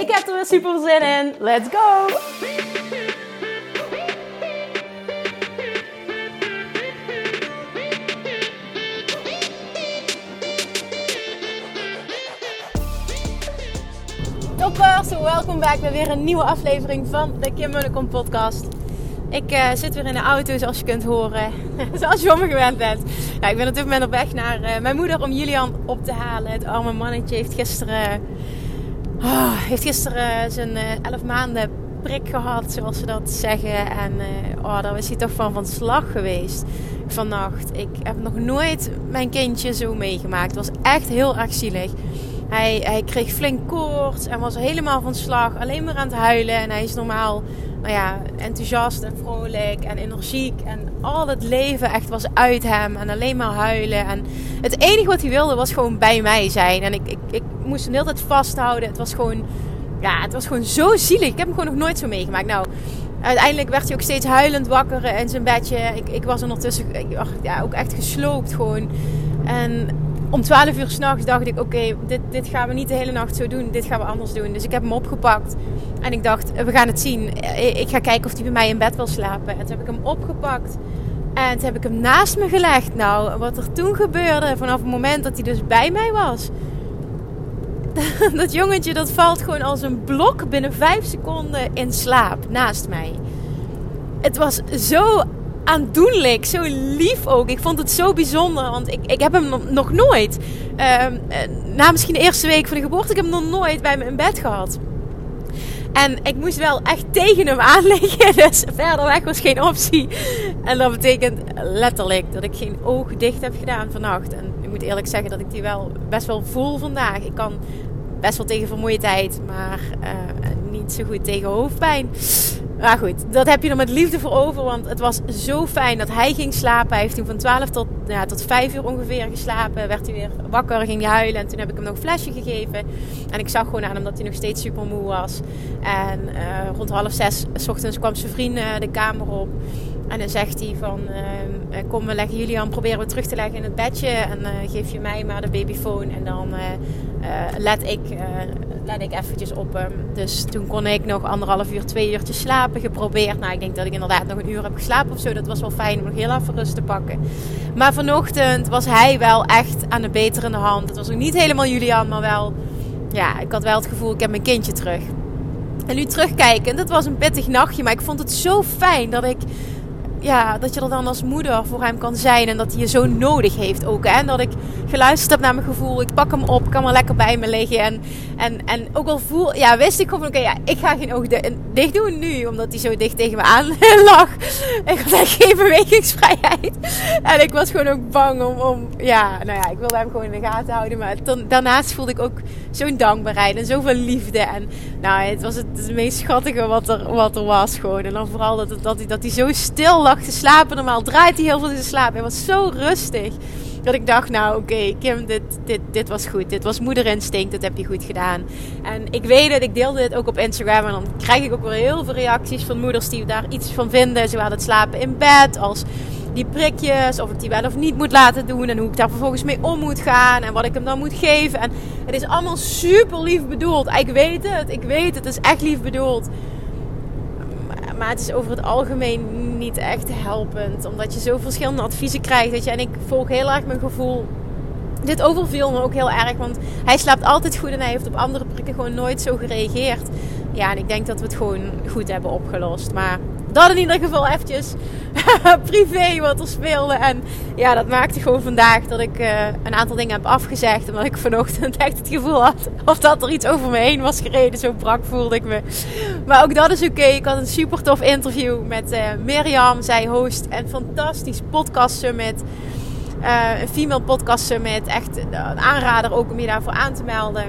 Ik heb er weer super zin in. Let's go! Toppers, welkom back bij weer een nieuwe aflevering van de Kim podcast. Ik uh, zit weer in de auto zoals je kunt horen, zoals je van me gewend bent. Ik ben op dit moment op weg naar uh, mijn moeder om Julian op te halen. Het arme mannetje heeft gisteren, oh, heeft gisteren zijn uh, 11 maanden prik gehad, zoals ze dat zeggen. En oh, daar is hij toch van van slag geweest vannacht. Ik heb nog nooit mijn kindje zo meegemaakt. Het was echt heel erg zielig. Hij, hij kreeg flink koorts en was helemaal van slag. Alleen maar aan het huilen. En hij is normaal nou ja, enthousiast en vrolijk en energiek. En al het leven echt was uit hem. En alleen maar huilen. En het enige wat hij wilde was gewoon bij mij zijn. En ik, ik, ik moest hem de hele tijd vasthouden. Het was gewoon, ja, het was gewoon zo zielig. Ik heb hem gewoon nog nooit zo meegemaakt. Nou, uiteindelijk werd hij ook steeds huilend wakker in zijn bedje. Ik, ik was ondertussen ja, ook echt gesloopt gewoon. En om 12 uur s'nachts dacht ik: Oké, dit, dit gaan we niet de hele nacht zo doen. Dit gaan we anders doen. Dus ik heb hem opgepakt. En ik dacht: We gaan het zien. Ik ga kijken of hij bij mij in bed wil slapen. En toen heb ik hem opgepakt. En toen heb ik hem naast me gelegd. Nou, wat er toen gebeurde, vanaf het moment dat hij dus bij mij was. Dat jongetje dat valt gewoon als een blok binnen 5 seconden in slaap naast mij. Het was zo aandoenlijk, zo lief ook. Ik vond het zo bijzonder, want ik, ik heb hem nog nooit, uh, na misschien de eerste week van de geboorte, ik heb hem nog nooit bij me in bed gehad. En ik moest wel echt tegen hem aanleggen, dus verder weg was geen optie. En dat betekent letterlijk dat ik geen oog dicht heb gedaan vannacht. Ik moet eerlijk zeggen dat ik die wel best wel voel vandaag. Ik kan best wel tegen vermoeidheid, maar uh, niet zo goed tegen hoofdpijn. Maar goed, dat heb je er met liefde voor over. Want het was zo fijn dat hij ging slapen. Hij heeft toen van 12 tot, ja, tot 5 uur ongeveer geslapen. Werd hij weer wakker, ging hij huilen. En toen heb ik hem nog een flesje gegeven. En ik zag gewoon aan hem dat hij nog steeds super moe was. En uh, rond half zes s ochtends kwam zijn vriend de kamer op. En dan zegt hij van, uh, kom we leggen Julian, proberen we terug te leggen in het bedje. En geef je mij maar de babyfoon. En dan let ik let ik eventjes op hem. Dus toen kon ik nog anderhalf uur, twee uurtjes slapen geprobeerd. Nou, ik denk dat ik inderdaad nog een uur heb geslapen of zo. Dat was wel fijn om nog heel even rust te pakken. Maar vanochtend was hij wel echt aan de betere hand. Het was ook niet helemaal Julian, maar wel... Ja, ik had wel het gevoel, ik heb mijn kindje terug. En nu terugkijken, dat was een pittig nachtje. Maar ik vond het zo fijn dat ik ja, dat je er dan als moeder voor hem kan zijn. En dat hij je zo nodig heeft ook. Hè? En dat ik geluisterd heb naar mijn gevoel. Ik pak hem op, kan wel lekker bij me liggen. En, en, en ook al voel, ja, wist ik gewoon, oké, ja, ik ga geen ogen dicht doen nu. Omdat hij zo dicht tegen me aan lag. Ik had echt geen bewegingsvrijheid. En ik was gewoon ook bang om, om ja, nou ja, ik wilde hem gewoon in de gaten houden. Maar daarnaast voelde ik ook zo'n dankbaarheid en zoveel liefde. En nou, het was het, meest schattige wat er, wat er was gewoon. En dan vooral dat, dat, hij, dat hij zo stil lag te slapen. Normaal draait hij heel veel in slaap. Hij was zo rustig. Dat ik dacht, nou oké, Kim, dit, dit, dit was goed. Dit was moederinstinct, dat heb je goed gedaan. En ik weet het, ik deelde dit ook op Instagram. En dan krijg ik ook weer heel veel reacties van moeders die daar iets van vinden. Zowel het slapen in bed als die prikjes. Of ik die wel of niet moet laten doen. En hoe ik daar vervolgens mee om moet gaan. En wat ik hem dan moet geven. En het is allemaal super lief bedoeld. Ik weet het, ik weet het. Het is echt lief bedoeld. Maar het is over het algemeen niet echt helpend. Omdat je zo verschillende adviezen krijgt. Weet je. En ik volg heel erg mijn gevoel. Dit overviel me ook heel erg. Want hij slaapt altijd goed en hij heeft op andere prikken gewoon nooit zo gereageerd. Ja, en ik denk dat we het gewoon goed hebben opgelost. Maar dat in ieder geval eventjes privé wat er speelde. En ja, dat maakte gewoon vandaag dat ik uh, een aantal dingen heb afgezegd. Omdat ik vanochtend echt het gevoel had of dat er iets over me heen was gereden. Zo brak voelde ik me. Maar ook dat is oké. Ik had een super tof interview met uh, Mirjam. Zij host een fantastisch podcast summit. Uh, een female podcast summit. Echt een aanrader ook om je daarvoor aan te melden.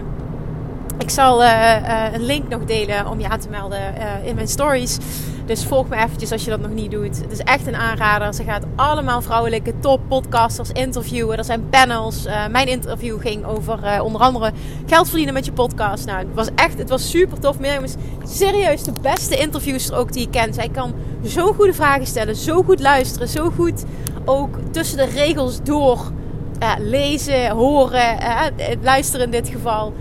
Ik zal een link nog delen om je aan te melden in mijn stories. Dus volg me eventjes als je dat nog niet doet. Het is echt een aanrader. Ze gaat allemaal vrouwelijke top podcasters interviewen. Er zijn panels. Uh, mijn interview ging over uh, onder andere geld verdienen met je podcast. Nou, het was echt, het was super tof. Mirjam is serieus de beste interviewster ook die ik ken. Zij kan zo goede vragen stellen, zo goed luisteren, zo goed ook tussen de regels door uh, lezen, horen, luisteren in dit geval.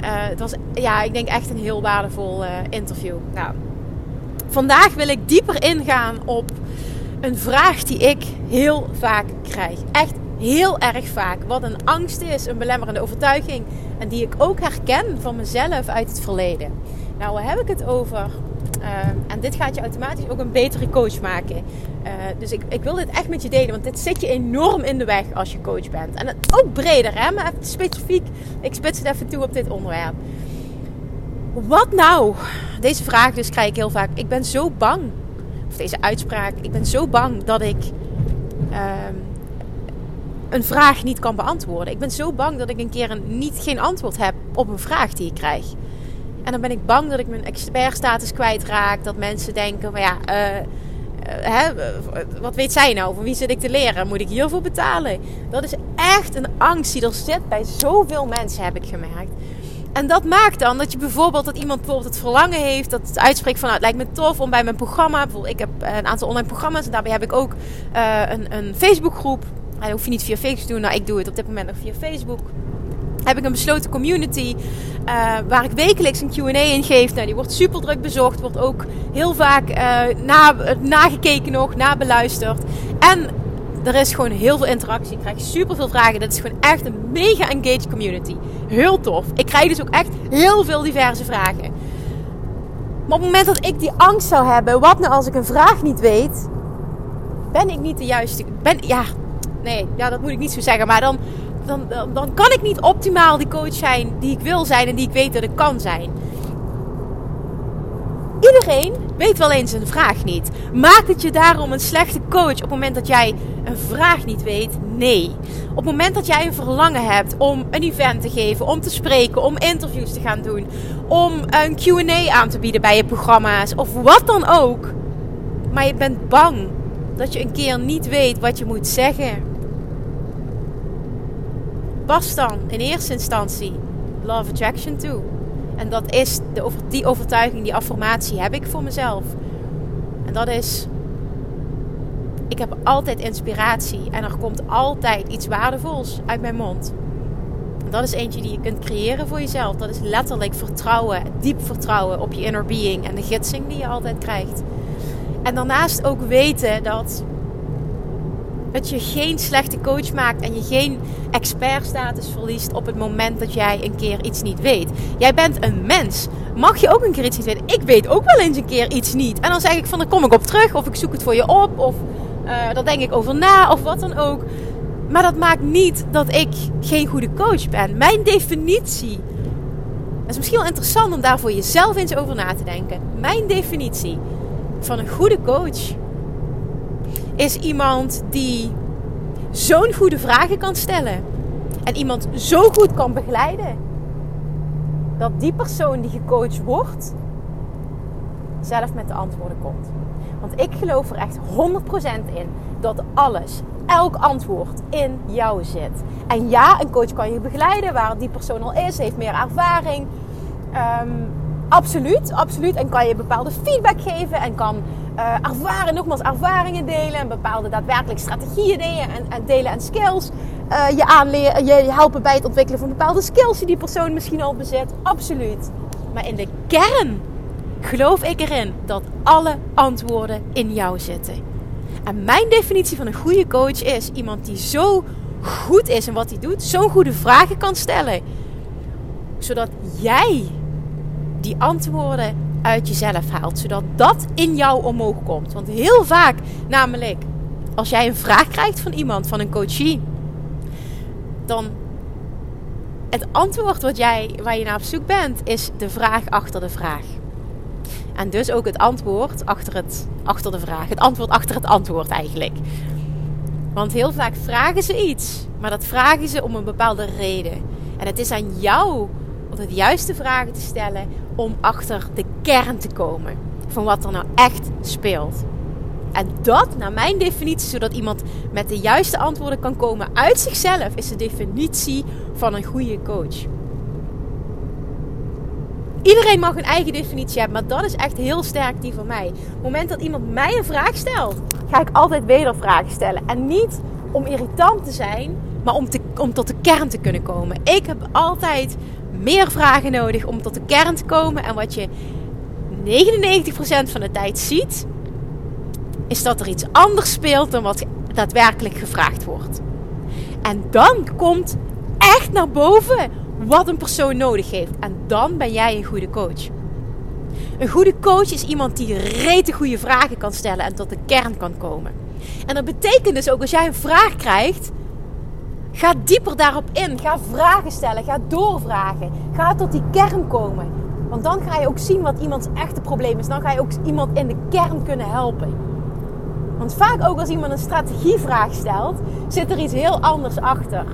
het was, ja, ik denk echt een heel waardevol interview. Nou, Vandaag wil ik dieper ingaan op een vraag die ik heel vaak krijg. Echt heel erg vaak. Wat een angst is, een belemmerende overtuiging. En die ik ook herken van mezelf uit het verleden. Nou, waar heb ik het over? Uh, en dit gaat je automatisch ook een betere coach maken. Uh, dus ik, ik wil dit echt met je delen, want dit zit je enorm in de weg als je coach bent. En het, ook breder, hè? maar specifiek, ik spits het even toe op dit onderwerp. Wat nou? Deze vraag dus krijg ik heel vaak. Ik ben zo bang. Of deze uitspraak. Ik ben zo bang dat ik ehm, een vraag niet kan beantwoorden. Ik ben zo bang dat ik een keer een, niet, geen antwoord heb op een vraag die ik krijg. En dan ben ik bang dat ik mijn expertstatus kwijtraak. Dat mensen denken, van ja, uh, hè, wat weet zij nou? Van wie zit ik te leren? Moet ik hiervoor betalen? Dat is echt een angst die er zit bij zoveel mensen, heb ik gemerkt. En dat maakt dan dat je bijvoorbeeld dat iemand bijvoorbeeld het verlangen heeft, dat het uitspreekt van nou, het lijkt me tof om bij mijn programma, bijvoorbeeld ik heb eh, een aantal online programma's en daarbij heb ik ook uh, een, een Facebookgroep. Dat hoef je niet via Facebook te doen, nou ik doe het op dit moment nog via Facebook. Heb ik een besloten community uh, waar ik wekelijks een Q&A in geef. Nou, die wordt super druk bezocht, wordt ook heel vaak na, nagekeken nog, nabeluisterd. En er is gewoon heel veel interactie. Ik krijg super veel vragen. Dit is gewoon echt een mega engaged community. Heel tof. Ik krijg dus ook echt heel veel diverse vragen. Maar op het moment dat ik die angst zou hebben, wat nou als ik een vraag niet weet, ben ik niet de juiste. Ben, ja, nee, ja, dat moet ik niet zo zeggen. Maar dan, dan, dan kan ik niet optimaal die coach zijn die ik wil zijn en die ik weet dat ik kan zijn. Iedereen weet wel eens een vraag niet. Maakt het je daarom een slechte coach op het moment dat jij een vraag niet weet? Nee. Op het moment dat jij een verlangen hebt om een event te geven, om te spreken, om interviews te gaan doen, om een QA aan te bieden bij je programma's of wat dan ook, maar je bent bang dat je een keer niet weet wat je moet zeggen, pas dan in eerste instantie Love Attraction toe. En dat is de, die overtuiging, die affirmatie heb ik voor mezelf. En dat is, ik heb altijd inspiratie en er komt altijd iets waardevols uit mijn mond. En dat is eentje die je kunt creëren voor jezelf. Dat is letterlijk vertrouwen, diep vertrouwen op je inner being en de gidsing die je altijd krijgt. En daarnaast ook weten dat dat je geen slechte coach maakt en je geen expertstatus verliest op het moment dat jij een keer iets niet weet. Jij bent een mens. Mag je ook een keer iets niet weten? Ik weet ook wel eens een keer iets niet. En dan zeg ik van, dan kom ik op terug of ik zoek het voor je op of uh, daar denk ik over na of wat dan ook. Maar dat maakt niet dat ik geen goede coach ben. Mijn definitie. Dat is misschien wel interessant om daar voor jezelf eens over na te denken. Mijn definitie van een goede coach is iemand die zo'n goede vragen kan stellen. En iemand zo goed kan begeleiden. Dat die persoon die gecoacht wordt, zelf met de antwoorden komt. Want ik geloof er echt 100% in dat alles, elk antwoord in jou zit. En ja, een coach kan je begeleiden waar die persoon al is, heeft meer ervaring. Um, absoluut, absoluut. En kan je bepaalde feedback geven en kan uh, ervaren, nogmaals ervaringen delen en bepaalde daadwerkelijk strategieën delen en, en delen en skills. Uh, je, aanleren, je helpen bij het ontwikkelen van bepaalde skills die die persoon misschien al bezit. Absoluut. Maar in de kern geloof ik erin dat alle antwoorden in jou zitten. En mijn definitie van een goede coach is iemand die zo goed is in wat hij doet, zo goede vragen kan stellen, zodat jij die antwoorden uit jezelf haalt. Zodat dat in jou omhoog komt. Want heel vaak, namelijk, als jij een vraag krijgt van iemand, van een coachie, dan het antwoord wat jij, waar je naar op zoek bent, is de vraag achter de vraag. En dus ook het antwoord achter, het, achter de vraag. Het antwoord achter het antwoord eigenlijk. Want heel vaak vragen ze iets, maar dat vragen ze om een bepaalde reden. En het is aan jou altijd de juiste vragen te stellen om achter de kern te komen van wat er nou echt speelt. En dat, naar mijn definitie, zodat iemand met de juiste antwoorden kan komen uit zichzelf, is de definitie van een goede coach. Iedereen mag een eigen definitie hebben, maar dat is echt heel sterk die van mij. Op het moment dat iemand mij een vraag stelt, ga ik altijd wedervragen stellen. En niet om irritant te zijn, maar om, te, om tot de kern te kunnen komen. Ik heb altijd meer vragen nodig om tot de kern te komen. En wat je 99% van de tijd ziet, is dat er iets anders speelt dan wat daadwerkelijk gevraagd wordt. En dan komt echt naar boven wat een persoon nodig heeft. En dan ben jij een goede coach. Een goede coach is iemand die rete goede vragen kan stellen en tot de kern kan komen. En dat betekent dus ook als jij een vraag krijgt, ga dieper daarop in. Ga vragen stellen, ga doorvragen. Ga tot die kern komen. Want dan ga je ook zien wat iemands echte probleem is. Dan ga je ook iemand in de kern kunnen helpen. Want vaak ook als iemand een strategievraag stelt, zit er iets heel anders achter.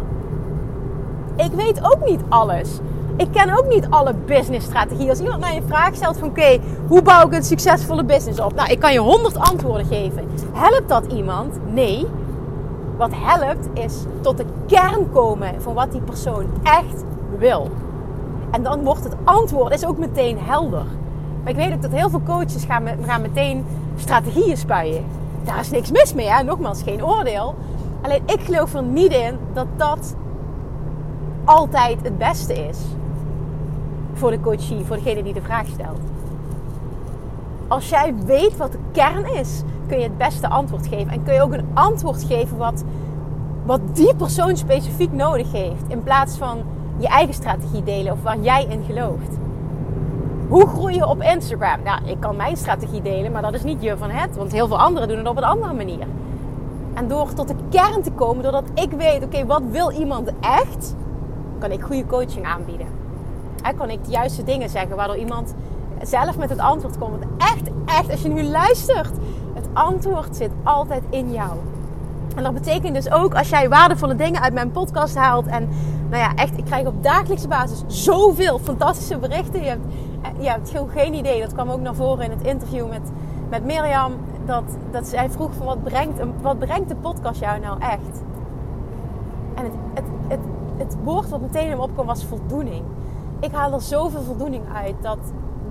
Ik weet ook niet alles. Ik ken ook niet alle businessstrategieën. Als iemand mij een vraag stelt van oké, hoe bouw ik een succesvolle business op? Nou, ik kan je honderd antwoorden geven. Helpt dat iemand? Nee. Wat helpt is tot de kern komen van wat die persoon echt wil. En dan wordt het antwoord is ook meteen helder. Maar ik weet ook dat heel veel coaches gaan, gaan meteen strategieën spuien. Daar is niks mis mee, hè? nogmaals, geen oordeel. Alleen ik geloof er niet in dat dat altijd het beste is voor de coachie, voor degene die de vraag stelt. Als jij weet wat de kern is, kun je het beste antwoord geven. En kun je ook een antwoord geven wat, wat die persoon specifiek nodig heeft. In plaats van je eigen strategie delen of waar jij in gelooft. Hoe groei je op Instagram? Nou, ik kan mijn strategie delen, maar dat is niet je van het. Want heel veel anderen doen het op een andere manier. En door tot de kern te komen, doordat ik weet, oké, wat wil iemand echt, kan ik goede coaching aanbieden. En kan ik de juiste dingen zeggen, waardoor iemand zelf met het antwoord komt. Want echt, echt, als je nu luistert, het antwoord zit altijd in jou. En dat betekent dus ook als jij waardevolle dingen uit mijn podcast haalt. En nou ja, echt, ik krijg op dagelijkse basis zoveel fantastische berichten. Je hebt, je hebt geen idee. Dat kwam ook naar voren in het interview met, met Mirjam. Dat, dat zij vroeg van wat brengt, wat brengt de podcast jou nou echt? En het, het, het, het woord wat meteen in hem opkwam was voldoening. Ik haal er zoveel voldoening uit dat,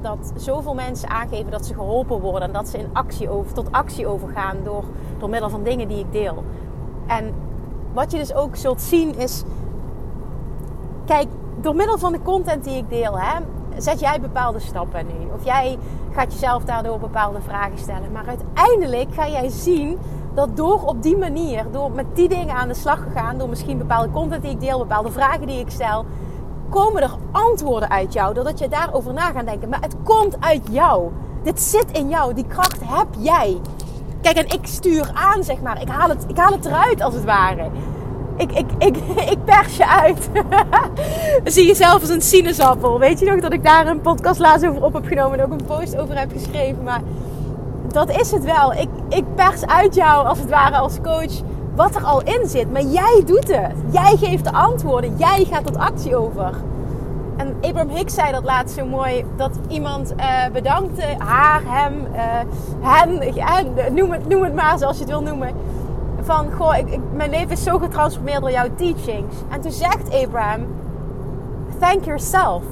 dat zoveel mensen aangeven dat ze geholpen worden. En dat ze in actie over, tot actie overgaan door, door middel van dingen die ik deel. En wat je dus ook zult zien is... Kijk, door middel van de content die ik deel... Hè, zet jij bepaalde stappen nu. Of jij gaat jezelf daardoor bepaalde vragen stellen. Maar uiteindelijk ga jij zien dat door op die manier, door met die dingen aan de slag te gaan, door misschien bepaalde content die ik deel, bepaalde vragen die ik stel, komen er antwoorden uit jou. Doordat je daarover na gaat denken. Maar het komt uit jou. Dit zit in jou. Die kracht heb jij. Kijk, en ik stuur aan, zeg maar. Ik haal het, ik haal het eruit, als het ware. Ik, ik, ik, ik pers je uit. Zie jezelf als een sinaasappel. Weet je nog dat ik daar een podcast laatst over op heb genomen en ook een post over heb geschreven. Maar dat is het wel. Ik, ik pers uit jou, als het ware, als coach wat er al in zit. Maar jij doet het. Jij geeft de antwoorden. Jij gaat tot actie over. En Abraham Hicks zei dat laatst zo mooi. Dat iemand uh, bedankte haar, hem, uh, noem, het, noem het maar zoals je het wil noemen. Van, goh, ik, mijn leven is zo getransformeerd door jouw teachings. En toen zegt Abraham, thank yourself.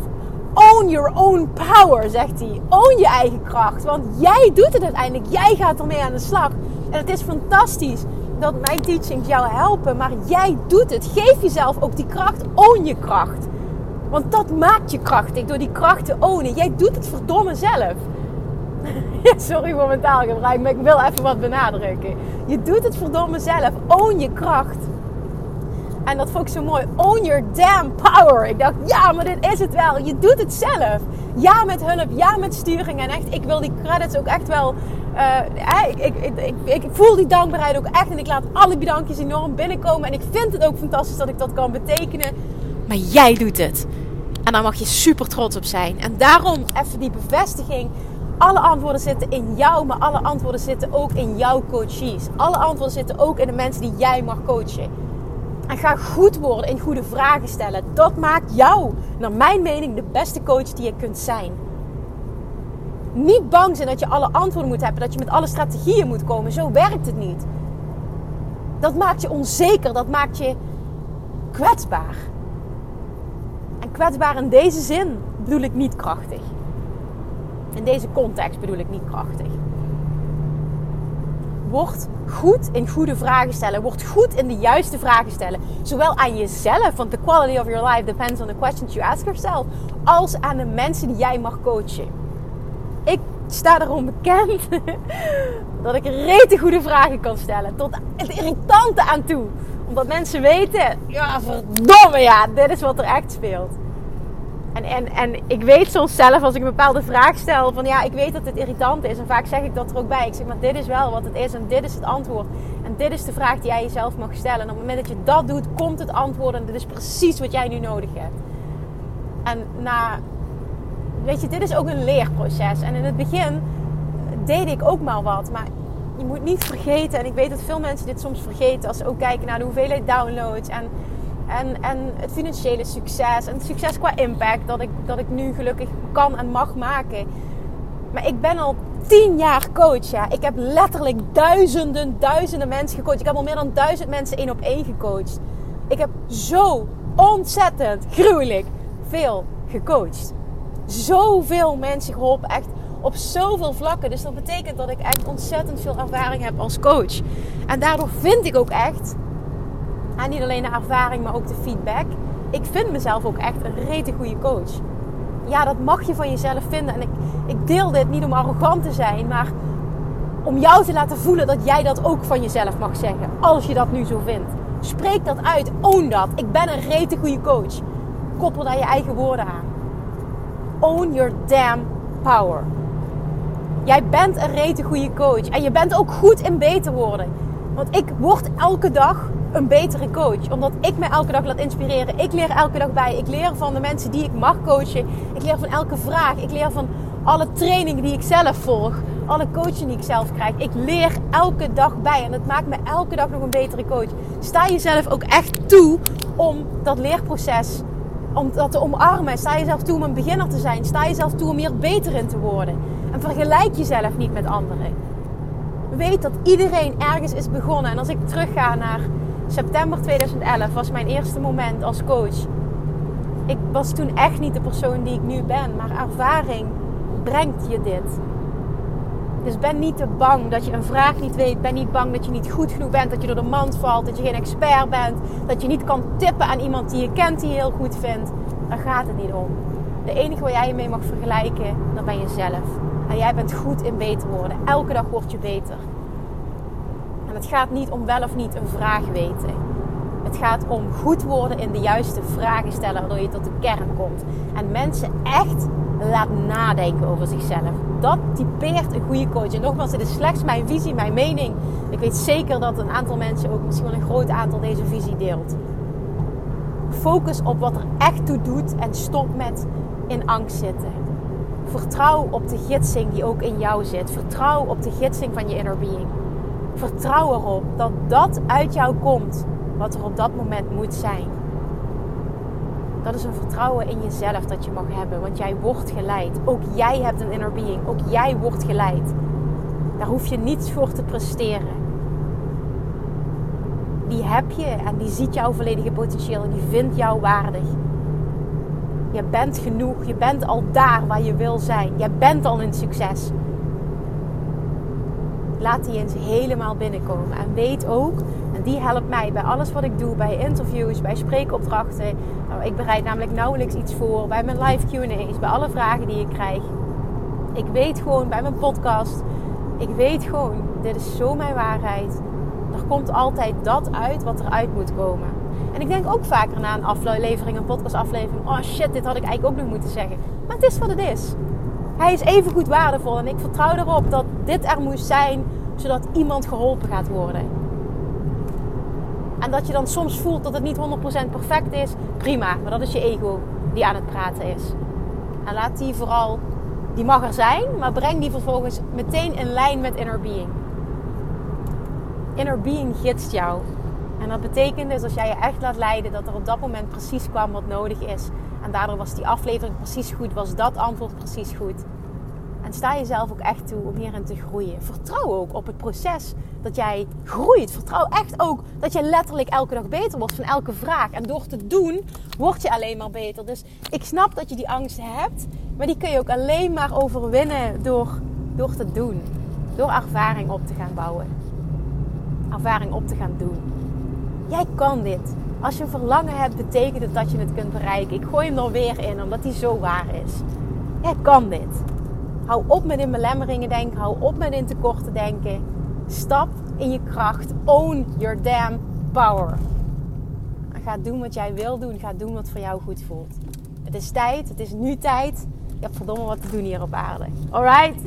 Own your own power, zegt hij. Own je eigen kracht. Want jij doet het uiteindelijk. Jij gaat ermee aan de slag. En het is fantastisch dat mijn teachings jou helpen, maar jij doet het. Geef jezelf ook die kracht. Own je kracht. Want dat maakt je krachtig door die kracht te ownen. Jij doet het verdomme zelf. Sorry voor mijn taalgebruik, maar ik wil even wat benadrukken. Je doet het verdomme zelf. Own je kracht. En dat vond ik zo mooi. Own your damn power. Ik dacht, ja, maar dit is het wel. Je doet het zelf. Ja, met hulp. Ja, met sturing. En echt, ik wil die credits ook echt wel uh, ik, ik, ik, ik, voel die dankbaarheid ook echt. En ik laat alle bedankjes enorm binnenkomen. En ik vind het ook fantastisch dat ik dat kan betekenen. Maar jij doet het. En daar mag je super trots op zijn. En daarom even die bevestiging. Alle antwoorden zitten in jou, maar alle antwoorden zitten ook in jouw coaches. Alle antwoorden zitten ook in de mensen die jij mag coachen. En ga goed worden in goede vragen stellen. Dat maakt jou, naar mijn mening, de beste coach die je kunt zijn. Niet bang zijn dat je alle antwoorden moet hebben, dat je met alle strategieën moet komen. Zo werkt het niet. Dat maakt je onzeker, dat maakt je kwetsbaar. En kwetsbaar in deze zin bedoel ik niet krachtig. In deze context bedoel ik niet krachtig. Word goed in goede vragen stellen. Word goed in de juiste vragen stellen. Zowel aan jezelf, want the quality of your life depends on the questions you ask yourself, als aan de mensen die jij mag coachen. Sta erom bekend dat ik rete goede vragen kan stellen. Tot het irritante aan toe. Omdat mensen weten, ja verdomme ja, dit is wat er echt speelt. En, en, en ik weet soms zelf als ik een bepaalde vraag stel van ja, ik weet dat het irritant is. En vaak zeg ik dat er ook bij. Ik zeg maar dit is wel wat het is en dit is het antwoord. En dit is de vraag die jij jezelf mag stellen. En op het moment dat je dat doet, komt het antwoord. En dit is precies wat jij nu nodig hebt. En na, weet je, dit is ook een leerproces. En in het begin deed ik ook maar wat. Maar je moet niet vergeten, en ik weet dat veel mensen dit soms vergeten als ze ook kijken naar de hoeveelheid downloads en en, en het financiële succes. En het succes qua impact dat ik, dat ik nu gelukkig kan en mag maken. Maar ik ben al tien jaar coach. Ja. Ik heb letterlijk duizenden, duizenden mensen gecoacht. Ik heb al meer dan duizend mensen één op één gecoacht. Ik heb zo ontzettend gruwelijk veel gecoacht. Zoveel mensen geholpen. Echt op zoveel vlakken. Dus dat betekent dat ik echt ontzettend veel ervaring heb als coach. En daardoor vind ik ook echt en niet alleen de ervaring, maar ook de feedback. Ik vind mezelf ook echt een rete goede coach. Ja, dat mag je van jezelf vinden. En ik, ik deel dit niet om arrogant te zijn, maar om jou te laten voelen dat jij dat ook van jezelf mag zeggen. Als je dat nu zo vindt. Spreek dat uit. Own dat. Ik ben een rete goede coach. Koppel daar je eigen woorden aan. Own your damn power. Jij bent een rete goede coach. En je bent ook goed in beter worden. Want ik word elke dag een betere coach. Omdat ik me elke dag laat inspireren. Ik leer elke dag bij. Ik leer van de mensen die ik mag coachen. Ik leer van elke vraag. Ik leer van alle trainingen die ik zelf volg. Alle coaching die ik zelf krijg. Ik leer elke dag bij. En dat maakt me elke dag nog een betere coach. Sta jezelf ook echt toe om dat leerproces om dat te omarmen. Sta jezelf toe om een beginner te zijn. Sta jezelf toe om hier beter in te worden. En vergelijk jezelf niet met anderen. Weet dat iedereen ergens is begonnen. En als ik terugga naar september 2011 was mijn eerste moment als coach. Ik was toen echt niet de persoon die ik nu ben, maar ervaring brengt je dit. Dus ben niet te bang dat je een vraag niet weet. Ben niet bang dat je niet goed genoeg bent, dat je door de mand valt, dat je geen expert bent, dat je niet kan tippen aan iemand die je kent die je heel goed vindt. Daar gaat het niet om. De enige waar jij je mee mag vergelijken, dat ben jezelf. En jij bent goed in beter worden. Elke dag word je beter. En het gaat niet om wel of niet een vraag weten. Het gaat om goed worden in de juiste vragen stellen, waardoor je tot de kern komt. En mensen echt laat nadenken over zichzelf. Dat typeert een goede coach. En nogmaals, dit is slechts mijn visie, mijn mening. Ik weet zeker dat een aantal mensen, ook misschien wel een groot aantal, deze visie deelt. Focus op wat er echt toe doet en stop met in angst zitten. Vertrouw op de gidsing die ook in jou zit. Vertrouw op de gidsing van je inner being. Vertrouw erop dat dat uit jou komt wat er op dat moment moet zijn. Dat is een vertrouwen in jezelf dat je mag hebben, want jij wordt geleid. Ook jij hebt een inner being, ook jij wordt geleid. Daar hoef je niets voor te presteren. Die heb je en die ziet jouw volledige potentieel en die vindt jou waardig. Je bent genoeg, je bent al daar waar je wil zijn. Je bent al een succes laat die eens helemaal binnenkomen. En weet ook, en die helpt mij bij alles wat ik doe, bij interviews, bij spreekopdrachten. Ik bereid namelijk nauwelijks iets voor, bij mijn live QA's, bij alle vragen die ik krijg. Ik weet gewoon bij mijn podcast, ik weet gewoon, dit is zo mijn waarheid. Er komt altijd dat uit wat eruit moet komen. En ik denk ook vaker na een aflevering, een podcastaflevering, oh shit, dit had ik eigenlijk ook nog moeten zeggen. Maar het is wat het is. Hij is even goed waardevol en ik vertrouw erop dat dit er moest zijn zodat iemand geholpen gaat worden. En dat je dan soms voelt dat het niet 100% perfect is, prima, maar dat is je ego die aan het praten is. En laat die vooral, die mag er zijn, maar breng die vervolgens meteen in lijn met inner being. Inner being gidst jou. En dat betekent dus als jij je echt laat leiden dat er op dat moment precies kwam wat nodig is. En daardoor was die aflevering precies goed, was dat antwoord precies goed. En sta jezelf ook echt toe om hierin te groeien. Vertrouw ook op het proces dat jij groeit. Vertrouw echt ook dat je letterlijk elke dag beter wordt van elke vraag. En door te doen, word je alleen maar beter. Dus ik snap dat je die angst hebt. Maar die kun je ook alleen maar overwinnen door, door te doen. Door ervaring op te gaan bouwen. Ervaring op te gaan doen. Jij kan dit. Als je een verlangen hebt, betekent het dat je het kunt bereiken. Ik gooi hem er weer in, omdat hij zo waar is. Jij kan dit. Hou op met in belemmeringen denken. Hou op met in tekorten denken. Stap in je kracht. Own your damn power. Ga doen wat jij wil doen. Ga doen wat voor jou goed voelt. Het is tijd. Het is nu tijd. Je hebt verdomme wat te doen hier op aarde. Alright?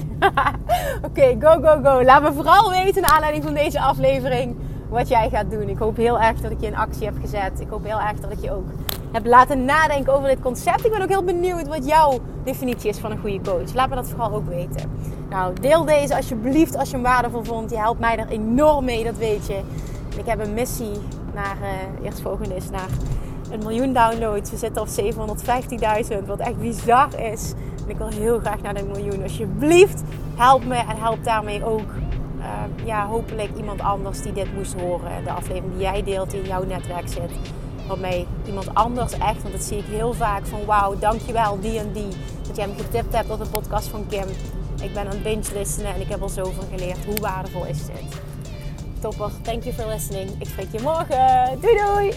Oké, go, go, go. Laat me vooral weten naar aanleiding van deze aflevering wat jij gaat doen. Ik hoop heel erg dat ik je in actie heb gezet. Ik hoop heel erg dat ik je ook heb laten nadenken over dit concept. Ik ben ook heel benieuwd wat jouw definitie is van een goede coach. Laat me dat vooral ook weten. Nou, deel deze alsjeblieft als je hem waardevol vond. Je helpt mij er enorm mee, dat weet je. Ik heb een missie naar, uh, eerstvolgende is naar een miljoen downloads. We zitten op 750.000, wat echt bizar is. En ik wil heel graag naar de miljoen. Alsjeblieft, help me en help daarmee ook uh, ja, hopelijk iemand anders die dit moest horen. De aflevering die jij deelt die in jouw netwerk zit. Waarmee iemand anders echt, want dat zie ik heel vaak van wauw, dankjewel die en die. Dat jij me getipt hebt op de podcast van Kim. Ik ben aan het binge listenen en ik heb al zoveel geleerd. Hoe waardevol is dit? Topper, thank you for listening. Ik spreek je morgen. Doei doei!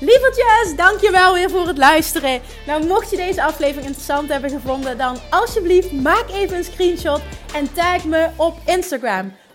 Lievertjes, dankjewel weer voor het luisteren. Nou, mocht je deze aflevering interessant hebben gevonden, dan alsjeblieft maak even een screenshot en tag me op Instagram.